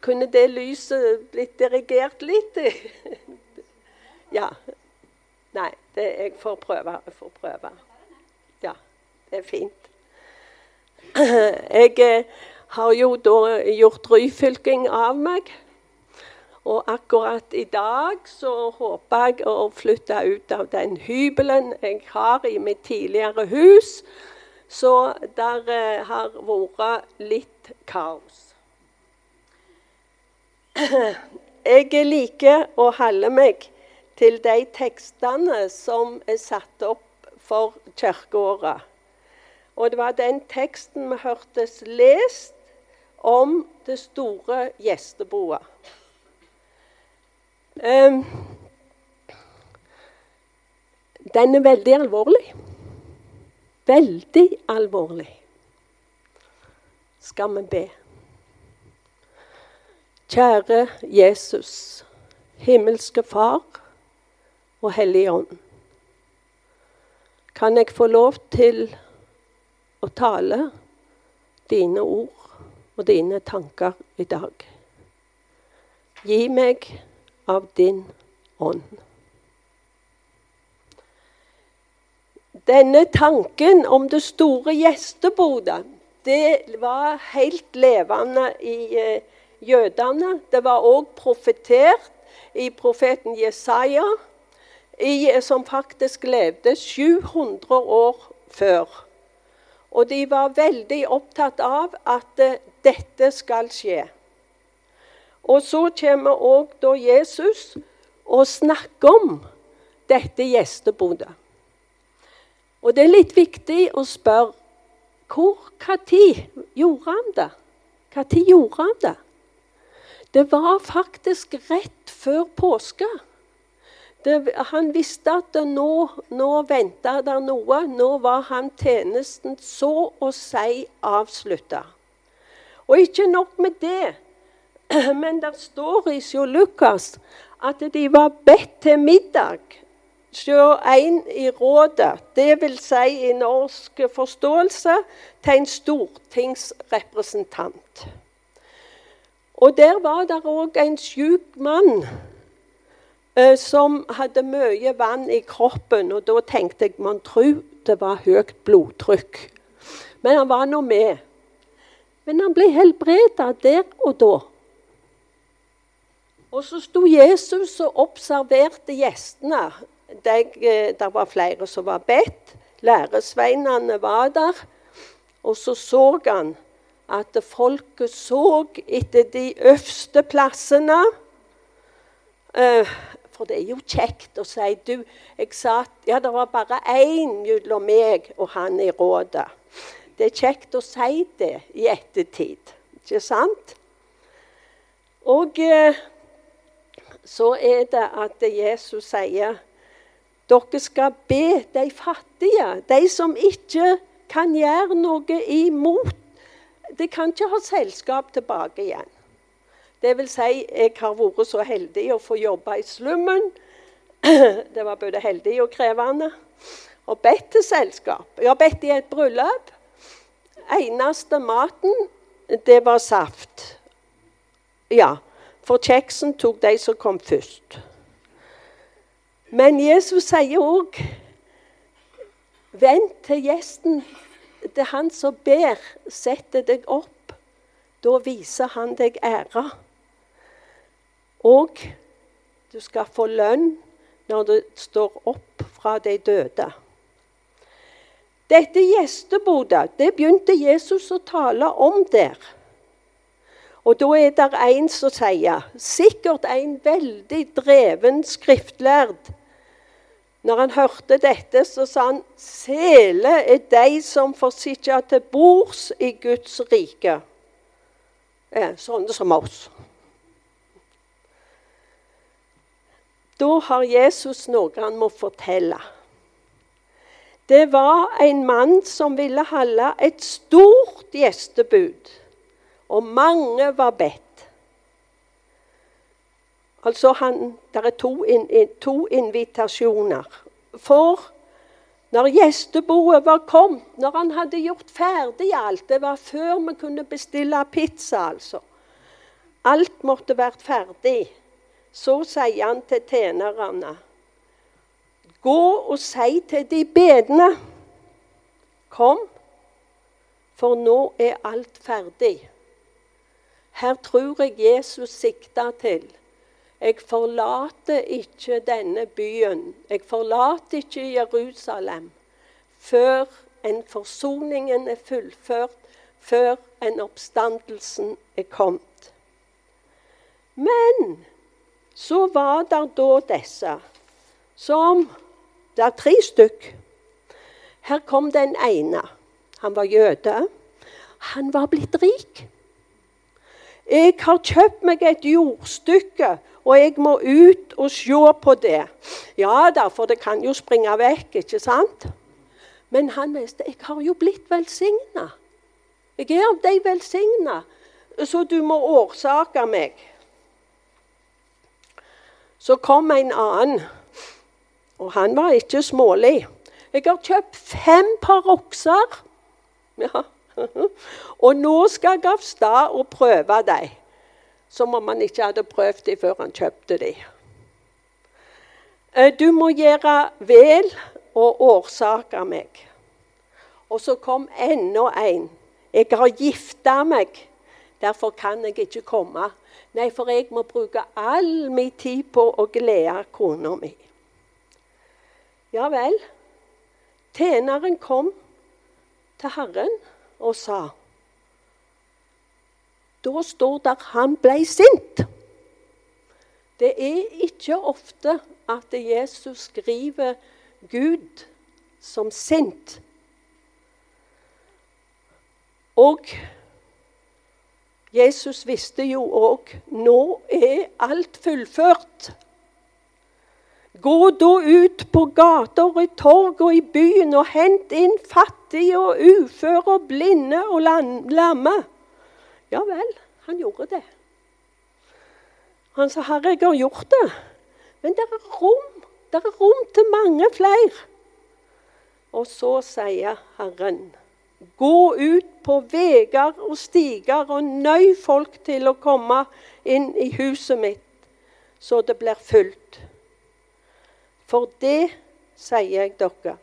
Kunne det lyset blitt dirigert litt? ja. Nei, det, jeg får prøve. Jeg får prøve. Ja, det er fint. Jeg eh, har jo da gjort ryfylking av meg. Og akkurat i dag så håper jeg å flytte ut av den hybelen jeg har i mitt tidligere hus. Så der eh, har vært litt kaos. Jeg liker å holde meg til de tekstene som er satt opp for kirkeåret. Og det var den teksten vi hørtes lest om det store gjesteboet. Um, den er veldig alvorlig. Veldig alvorlig. Skal vi be. Kjære Jesus, himmelske Far og Hellige Ånd. Kan jeg få lov til å tale dine ord og dine tanker i dag? Gi meg av din ånd. Denne tanken om det store gjestebodet, det var helt levende i eh, jødene. Det var òg profetert i profeten Jesaja, i, som faktisk levde 700 år før. Og de var veldig opptatt av at uh, dette skal skje. Og så kommer òg da Jesus og snakker om dette gjestebodet. Og det er litt viktig å spørre hvor, når gjorde han det? Når gjorde han det? Det var faktisk rett før påske. Det, han visste at nå, nå venta det noe. Nå var han tjenesten så å si avslutta. Og ikke nok med det, men det står i Sjå Lukas at de var bedt til middag. Sjå en i rådet, det vil si i norsk forståelse til en stortingsrepresentant. Og der var det òg en sjuk mann eh, som hadde mye vann i kroppen. Og da tenkte jeg man tro det var høyt blodtrykk. Men han var nå med. Men han ble helbreda der og da. Og så sto Jesus og observerte gjestene. Det, eh, det var flere som var bedt. Læresveinene var der. Og så så han at folket så etter de øverste plassene. Eh, for det er jo kjekt å si du, jeg sa at ja, det var bare én mellom meg og han i rådet. Det er kjekt å si det i ettertid, ikke sant? Og eh, så er det at Jesus sier dere skal be de fattige, de som ikke kan gjøre noe imot de kan ikke ha selskap tilbake igjen. Vil si, jeg har vært så heldig å få jobbe i slummen. Det var både heldig og krevende. Og bedt til selskap. Jeg har bedt i et bryllup. Eneste maten, det var saft. Ja, for kjeksen tok de som kom først. Men Jesus sier òg Vent til gjesten det er han som ber, setter deg opp. Da viser han deg ære. Og du skal få lønn når du står opp fra de døde. Dette gjestebodet det begynte Jesus å tale om der. Og da er det en som sier, sikkert en veldig dreven skriftlærd når han hørte dette, så sa han sele er de som får sitte til bords i Guds rike. Ja, sånne som oss. Da har Jesus noe han må fortelle. Det var en mann som ville holde et stort gjestebud, og mange var bedt. Altså han, Det er to, in, to invitasjoner. For når gjesteboet var kommet, når han hadde gjort ferdig alt Det var før vi kunne bestille pizza, altså. alt måtte vært ferdig, så sier han til tjenerne Gå og si til de bedende Kom, for nå er alt ferdig. Her tror jeg Jesus sikta til jeg forlater ikke denne byen. Jeg forlater ikke Jerusalem før en forsoningen er fullført, før en oppstandelsen er kommet. Men så var det da disse som Det er tre stykk. Her kom den ene. Han var jøde. Han var blitt rik. Jeg har kjøpt meg et jordstykke, og jeg må ut og se på det. Ja da, for det kan jo springe vekk, ikke sant? Men han visste jeg har jo blitt velsigna. Jeg er av de velsigna, så du må årsake meg. Så kom en annen, og han var ikke smålig. Jeg har kjøpt fem par okser. Ja. Og nå skal jeg av sted og prøve dem. Som om han ikke hadde prøvd dem før han kjøpte dem. Eh, du må gjøre vel og årsake meg. Og så kom enda en. Jeg har gifta meg, derfor kan jeg ikke komme. Nei, for jeg må bruke all min tid på å glede kona mi. Ja vel. Tjeneren kom til Herren og sa Da står der han ble sint. Det er ikke ofte at Jesus skriver Gud som sint. Og Jesus visste jo òg nå er alt fullført. Gå da ut på gater, i torg og i byen og hent inn fattige og uføre og blinde og lamme. Ja vel, han gjorde det. Han sa, 'Herre, jeg har gjort det.' Men det er rom. Det er rom til mange flere. Og så sier Herren, 'Gå ut på veier og stiger og nøy folk til å komme inn i huset mitt, så det blir fullt.' For det sier jeg dere.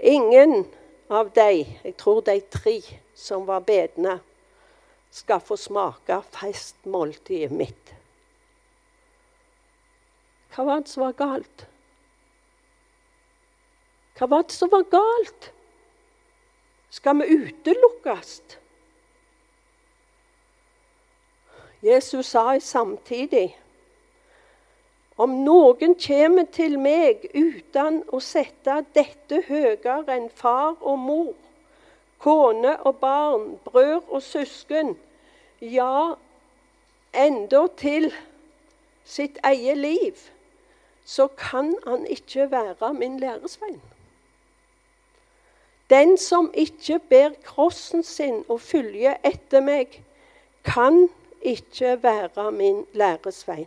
Ingen av de, jeg tror de tre som var bedne, skal få smake festmåltidet mitt. Hva var det som var galt? Hva var det som var galt? Skal vi utelukkes? Jesus sa samtidig om noen kommer til meg uten å sette dette høyere enn far og mor, kone og barn, brød og søsken, ja, til sitt eget liv, så kan han ikke være min læresvein. Den som ikke ber krossen sin og følger etter meg, kan ikke være min læresvein.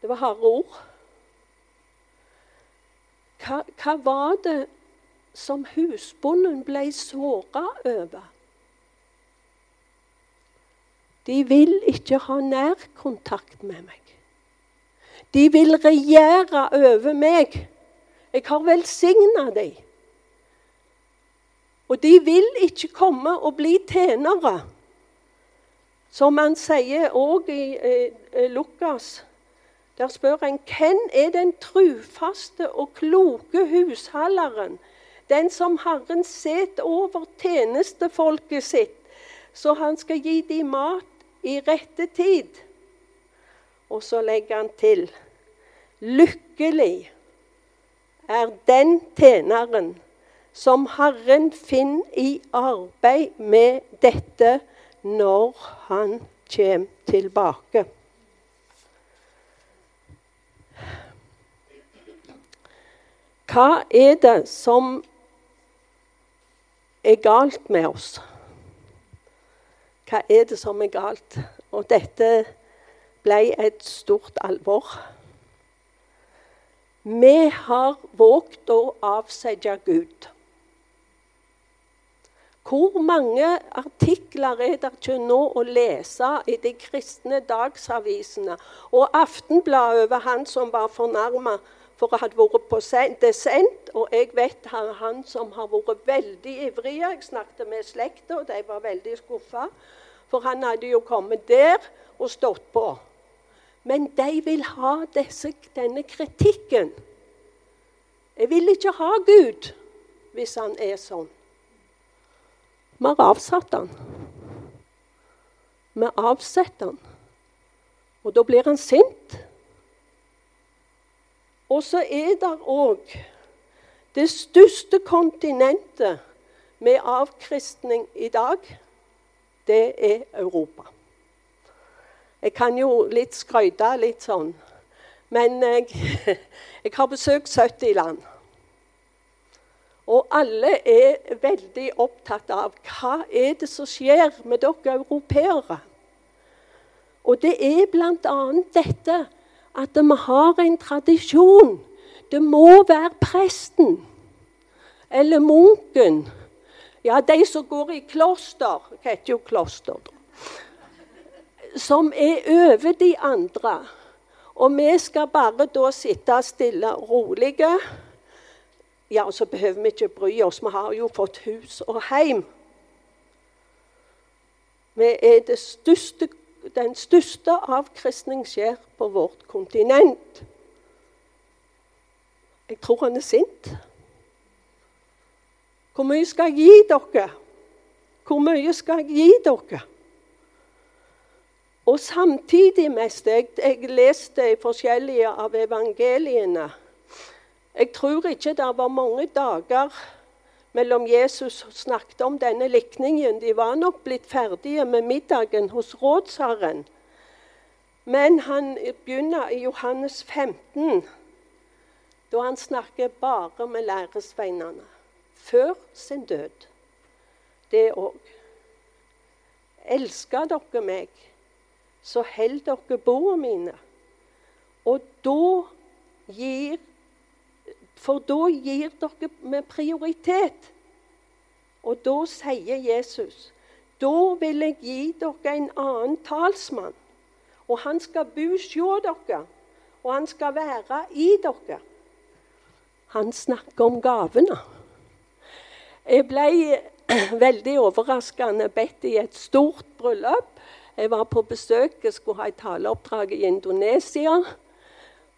Det var harde ord. Hva, hva var det som husbonden ble såra over? De vil ikke ha nærkontakt med meg. De vil regjere over meg. Jeg har velsigna dem. Og de vil ikke komme og bli tjenere. Som han sier òg i eh, Lukas der spør en hvem er den trufaste og kloke husholderen, den som Herren setter over tjenestefolket sitt, så han skal gi dem mat i rette tid. Og så legger han til lykkelig er den tjeneren som Herren finner i arbeid med dette når han kommer tilbake. Hva er det som er galt med oss? Hva er det som er galt? Og dette ble et stort alvor. Vi har våget å avsette Gud. Hvor mange artikler er det ikke nå å lese i de kristne dagsavisene? Og Aftenbladet over han som var fornærma for jeg hadde vært på desent, Og jeg vet han, han som har vært veldig ivrig. Jeg snakket med slekta, og de var veldig skuffa. For han hadde jo kommet der og stått på. Men de vil ha disse, denne kritikken. Jeg vil ikke ha Gud hvis han er sånn. Vi har avsatt han. Vi avsetter han. Og da blir han sint. Og så er det òg det største kontinentet med avkristning i dag, det er Europa. Jeg kan jo litt skryte litt sånn, men jeg, jeg har besøkt 70 land. Og alle er veldig opptatt av hva er det som skjer med dere europeere. Og det er bl.a. dette at vi har en tradisjon. Det må være presten eller munken. Ja, de som går i kloster Det heter jo kloster, da? Som er over de andre. Og vi skal bare da sitte stille og rolige ja, så behøver vi ikke bry oss. Vi har jo fått hus og heim. Vi er det største, den største avkristning skjer på vårt kontinent. Jeg tror han er sint. Hvor mye skal jeg gi dere? Hvor mye skal jeg gi dere? Og samtidig mest Jeg, jeg leste forskjellige av evangeliene. Jeg tror ikke det var mange dager mellom Jesus snakket om denne likningen. De var nok blitt ferdige med middagen hos rådsherren. Men han begynner i Johannes 15, da han snakker bare med læresveinene. Før sin død. Det òg. Elsker dere meg, så hold dere bordene mine. Og da gir for da gir dere med prioritet. Og da sier Jesus da vil jeg gi dere en annen talsmann. Og han skal bo hos dere, og han skal være i dere. Han snakker om gavene. Jeg ble veldig overraskende bedt i et stort bryllup. Jeg var på besøk, jeg skulle ha et taleoppdrag i Indonesia.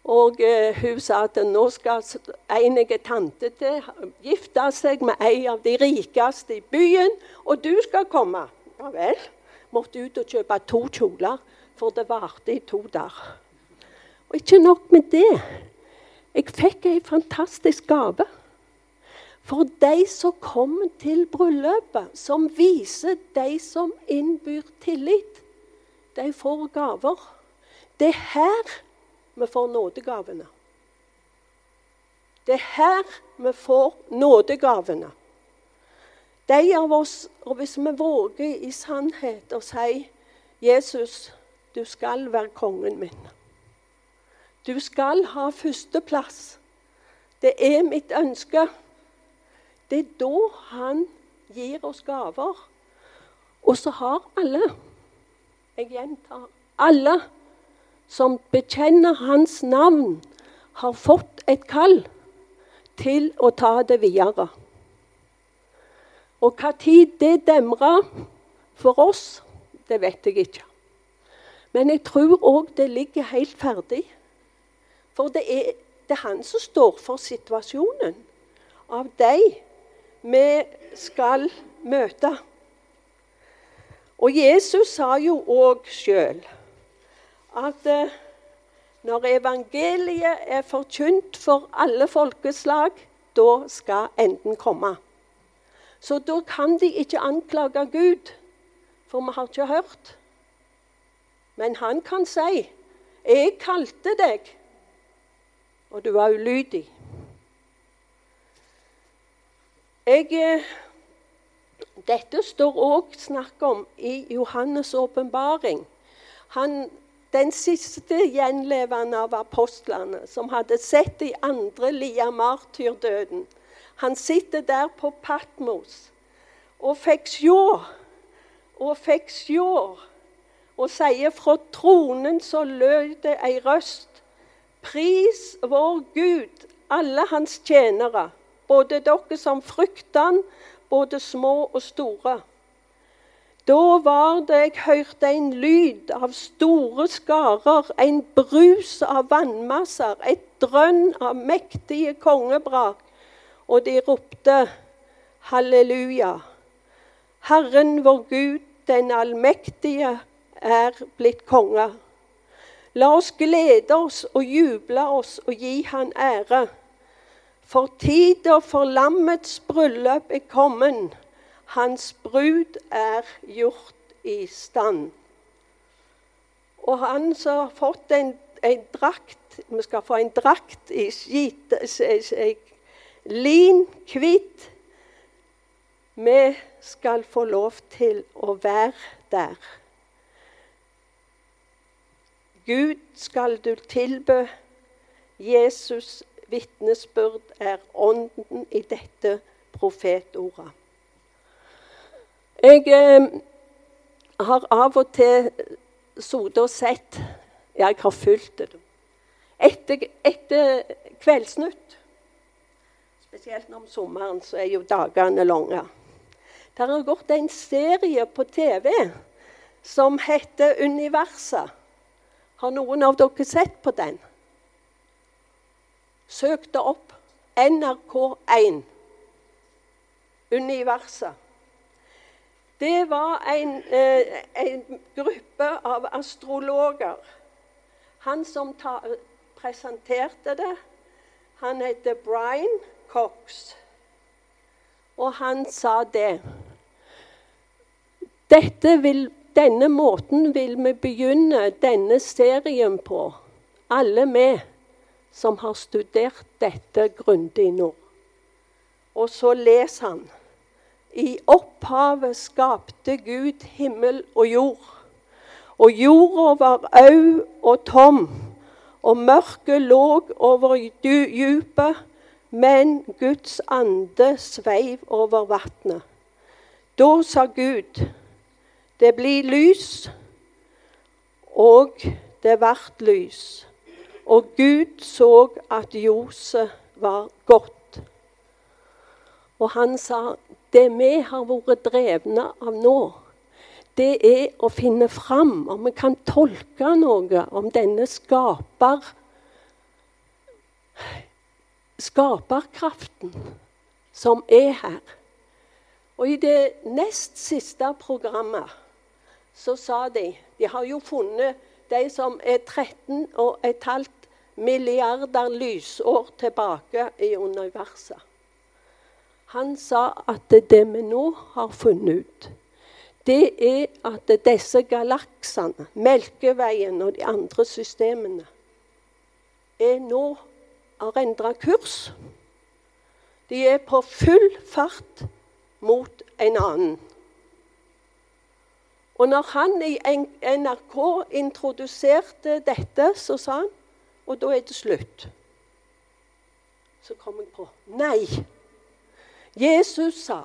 Og eh, hun sa at nå skal en tante til, gifte seg med en av de rikeste i byen, og du skal komme. Ja vel. Måtte ut og kjøpe to kjoler, for det varte i to der. Og ikke nok med det. Jeg fikk en fantastisk gave. For de som kommer til bryllupet, som viser de som innbyr tillit, de får gaver. Det er her vi får nådegavene. Det er her vi får nådegavene. De av oss, og hvis vi våger i sannhet å si 'Jesus, du skal være kongen min'. Du skal ha førsteplass. Det er mitt ønske. Det er da han gir oss gaver. Og så har alle, jeg gjentar alle som bekjenner hans navn, har fått et kall til å ta det videre. Og hva tid det demrer for oss, det vet jeg ikke. Men jeg tror òg det ligger helt ferdig. For det er, det er han som står for situasjonen av deg vi skal møte. Og Jesus sa jo òg sjøl at eh, når evangeliet er forkynt for alle folkeslag, da skal enden komme. Så da kan de ikke anklage Gud, for vi har ikke hørt. Men han kan si, 'Jeg kalte deg, og du var ulydig'. Jeg, eh, dette står òg snakk om i Johannes' åpenbaring. Han den siste gjenlevende av apostlene, som hadde sett de andre lia martyrdøden. Han sitter der på Patmos. og fikk sjå og fikk sjå. Og sier fra tronen så lød det ei røst. Pris vår Gud, alle hans tjenere, både dere som frykter han, både små og store. Da var det jeg hørte en lyd av store skarer, en brus av vannmasser, et drønn av mektige kongebrak, og de ropte halleluja. Herren vår Gud, den allmektige, er blitt konge. La oss glede oss og juble oss og gi Han ære. For tida for lammets bryllup er kommet. Hans brud er gjort i stand. Og han som har fått en, en drakt Vi skal få en drakt i skit, lin, hvit. Vi skal få lov til å være der. Gud skal du tilbø. Jesus' vitnesbyrd er ånden i dette profetordet. Jeg eh, har av og til sittet og sett Jeg har fulgt det. Etter, etter Kveldsnytt, spesielt om sommeren, så er jo dagene lange. Der har gått en serie på TV som heter Universet. Har noen av dere sett på den? Søk det opp. NRK1. Universet. Det var en, eh, en gruppe av astrologer. Han som ta, presenterte det, han heter Brian Cox. Og han sa det. Vil, denne måten vil vi begynne denne serien på, alle vi som har studert dette grundig nå. Og så leser han. I opphavet skapte Gud himmel og jord. Og jorda var au og tom, og mørket lå over dypet, men Guds ande sveiv over vatnet. Da sa Gud, det blir lys, og det vart lys. Og Gud så at ljoset var godt. Og han sa, det vi har vært drevne av nå, det er å finne fram om vi kan tolke noe om denne skaper skaperkraften som er her. Og i det nest siste programmet så sa de De har jo funnet de som er 13,5 milliarder lysår tilbake i universet. Han sa at det vi nå har funnet ut, det er at disse galaksene, Melkeveien og de andre systemene, er nå har endra kurs. De er på full fart mot en annen. Og når han i NRK introduserte dette, så sa han Og da er det slutt. Så kom jeg på Nei. Jesus sa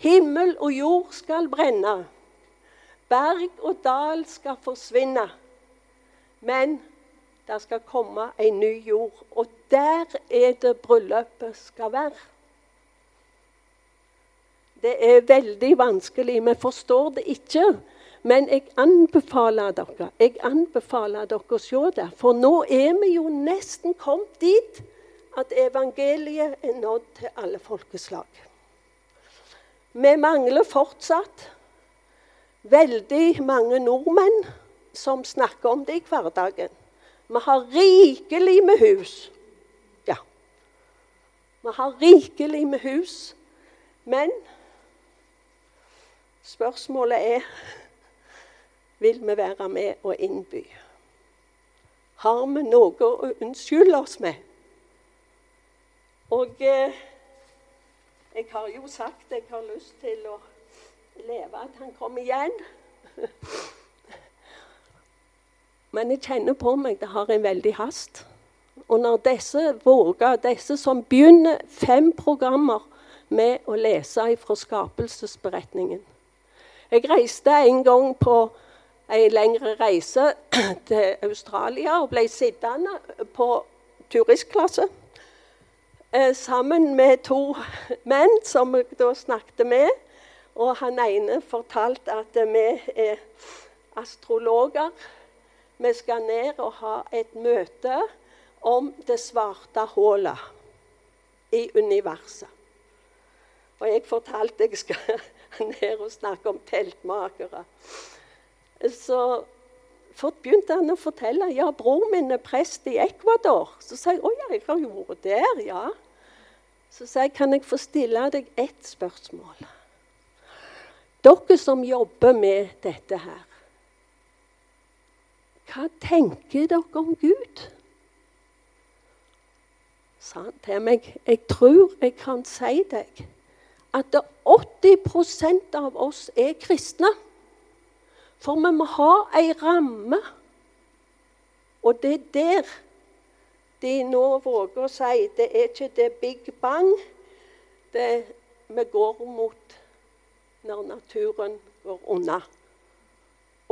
himmel og jord skal brenne. Berg og dal skal forsvinne. Men det skal komme en ny jord. Og der er det bryllupet skal være. Det er veldig vanskelig. Vi forstår det ikke. Men jeg anbefaler dere jeg anbefaler dere å se det. For nå er vi jo nesten kommet dit at evangeliet er nådd til alle folkeslag. Vi mangler fortsatt veldig mange nordmenn som snakker om det i hverdagen. Vi har rikelig med hus. Ja. Vi har rikelig med hus. Men spørsmålet er vil vi være med og innby. Har vi noe å unnskylde oss med? Og eh, jeg har jo sagt jeg har lyst til å leve at han kommer igjen. Men jeg kjenner på meg det har en veldig hast. Og når disse våger, disse som begynner fem programmer med å lese fra skapelsesberetningen. Jeg reiste en gang på en lengre reise til Australia og ble sittende på turistklasse sammen med to menn som jeg da snakket med. Og han ene fortalte at vi er astrologer. Vi skal ned og ha et møte om det svarte hullet i universet. Og jeg fortalte jeg skal ned og snakke om teltmakere. Så begynte han å fortelle ja, bror min er prest i Ecuador. Så sa jeg å ja, jeg har jo vært der, ja. Så sa jeg kan jeg få stille deg ett spørsmål. Dere som jobber med dette her, hva tenker dere om Gud? Sa han til meg. Jeg tror jeg kan si deg at 80% av oss er kristne. For vi må ha ei ramme. Og det er der de nå våger å si det er ikke det big bang det vi går mot når naturen går unna.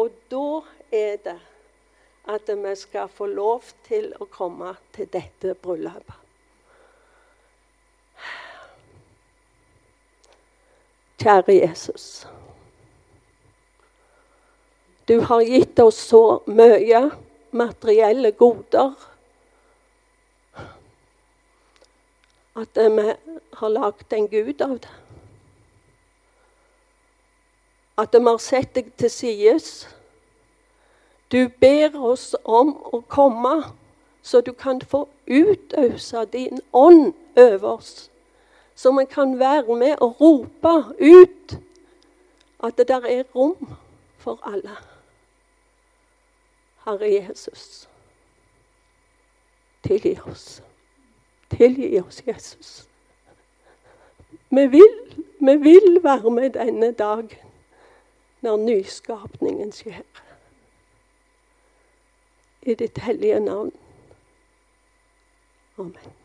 Og da er det at vi skal få lov til å komme til dette bryllupet. Kjære Jesus. Du har gitt oss så mye materielle goder at vi har lagd en gud av det. At vi har sett deg til sides du ber oss om å komme, så du kan få utøse din ånd over oss. Så vi kan være med og rope ut at det der er rom for alle. Herre Jesus, tilgi oss. Tilgi oss, Jesus. Vi vil, vi vil være med denne dagen når nyskapningen skjer i ditt hellige navn. Amen.